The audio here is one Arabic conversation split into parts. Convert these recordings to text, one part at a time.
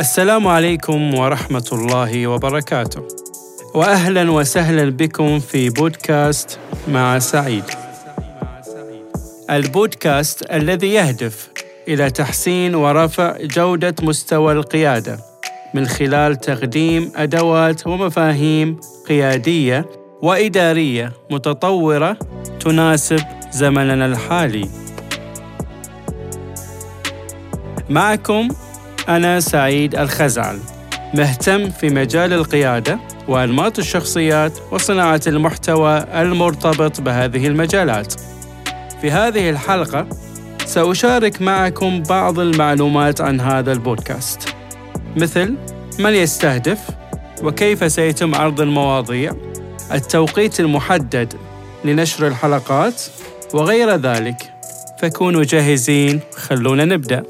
السلام عليكم ورحمة الله وبركاته. وأهلا وسهلا بكم في بودكاست مع سعيد. البودكاست الذي يهدف إلى تحسين ورفع جودة مستوى القيادة من خلال تقديم أدوات ومفاهيم قيادية وإدارية متطورة تناسب زمننا الحالي. معكم أنا سعيد الخزعل مهتم في مجال القيادة وأنماط الشخصيات وصناعة المحتوى المرتبط بهذه المجالات. في هذه الحلقة سأشارك معكم بعض المعلومات عن هذا البودكاست مثل من يستهدف وكيف سيتم عرض المواضيع التوقيت المحدد لنشر الحلقات وغير ذلك فكونوا جاهزين خلونا نبدأ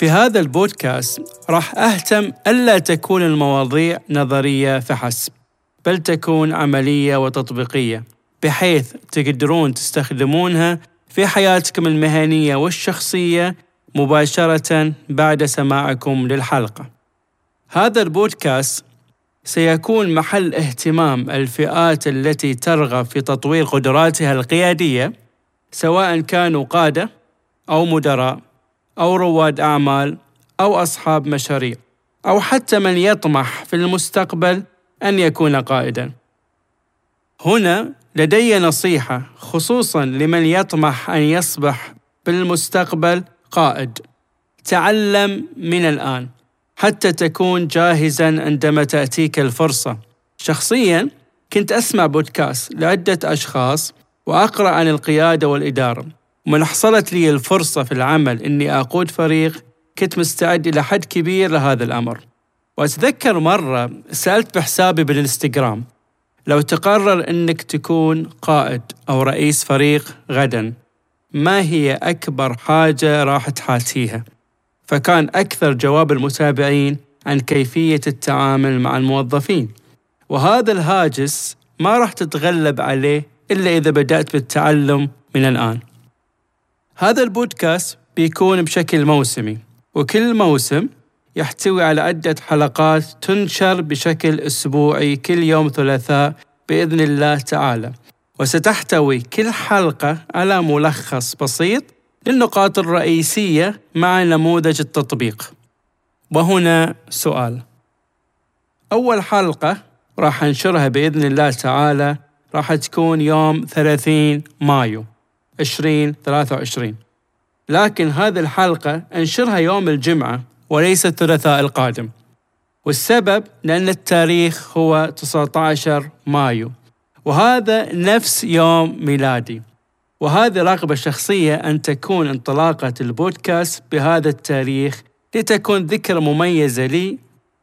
في هذا البودكاست راح أهتم ألا تكون المواضيع نظرية فحسب بل تكون عملية وتطبيقية بحيث تقدرون تستخدمونها في حياتكم المهنية والشخصية مباشرة بعد سماعكم للحلقة. هذا البودكاست سيكون محل اهتمام الفئات التي ترغب في تطوير قدراتها القيادية سواء كانوا قادة أو مدراء أو رواد أعمال أو أصحاب مشاريع أو حتى من يطمح في المستقبل أن يكون قائدا. هنا لدي نصيحة خصوصا لمن يطمح أن يصبح بالمستقبل قائد. تعلم من الآن حتى تكون جاهزا عندما تأتيك الفرصة. شخصيا كنت أسمع بودكاست لعدة أشخاص وأقرأ عن القيادة والإدارة ومن حصلت لي الفرصة في العمل إني أقود فريق كنت مستعد إلى حد كبير لهذا الأمر. وأتذكر مرة سألت بحسابي بالإنستغرام لو تقرر أنك تكون قائد أو رئيس فريق غدا ما هي أكبر حاجة راح تحاتيها؟ فكان أكثر جواب المتابعين عن كيفية التعامل مع الموظفين. وهذا الهاجس ما راح تتغلب عليه إلا إذا بدأت بالتعلم من الآن. هذا البودكاست بيكون بشكل موسمي وكل موسم يحتوي على عدة حلقات تنشر بشكل أسبوعي كل يوم ثلاثاء بإذن الله تعالى. وستحتوي كل حلقة على ملخص بسيط للنقاط الرئيسية مع نموذج التطبيق. وهنا سؤال. أول حلقة راح أنشرها بإذن الله تعالى راح تكون يوم 30 مايو. 2023 لكن هذه الحلقة أنشرها يوم الجمعة وليس الثلاثاء القادم. والسبب لأن التاريخ هو 19 مايو. وهذا نفس يوم ميلادي. وهذه رغبة شخصية أن تكون انطلاقة البودكاست بهذا التاريخ لتكون ذكرى مميزة لي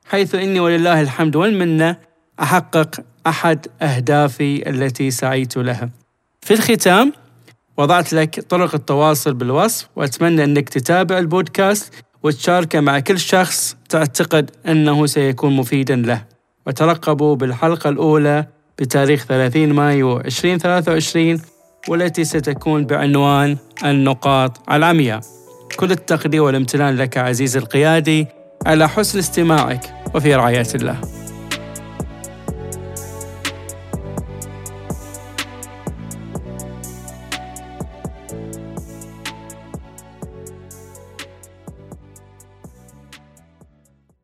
حيث إني ولله الحمد والمنة أحقق أحد أهدافي التي سعيت لها. في الختام وضعت لك طرق التواصل بالوصف وأتمنى أنك تتابع البودكاست وتشاركه مع كل شخص تعتقد أنه سيكون مفيدا له. وترقبوا بالحلقة الأولى بتاريخ 30 مايو 2023 والتي ستكون بعنوان النقاط العمياء. كل التقدير والامتنان لك عزيزي القيادي على حسن استماعك وفي رعاية الله.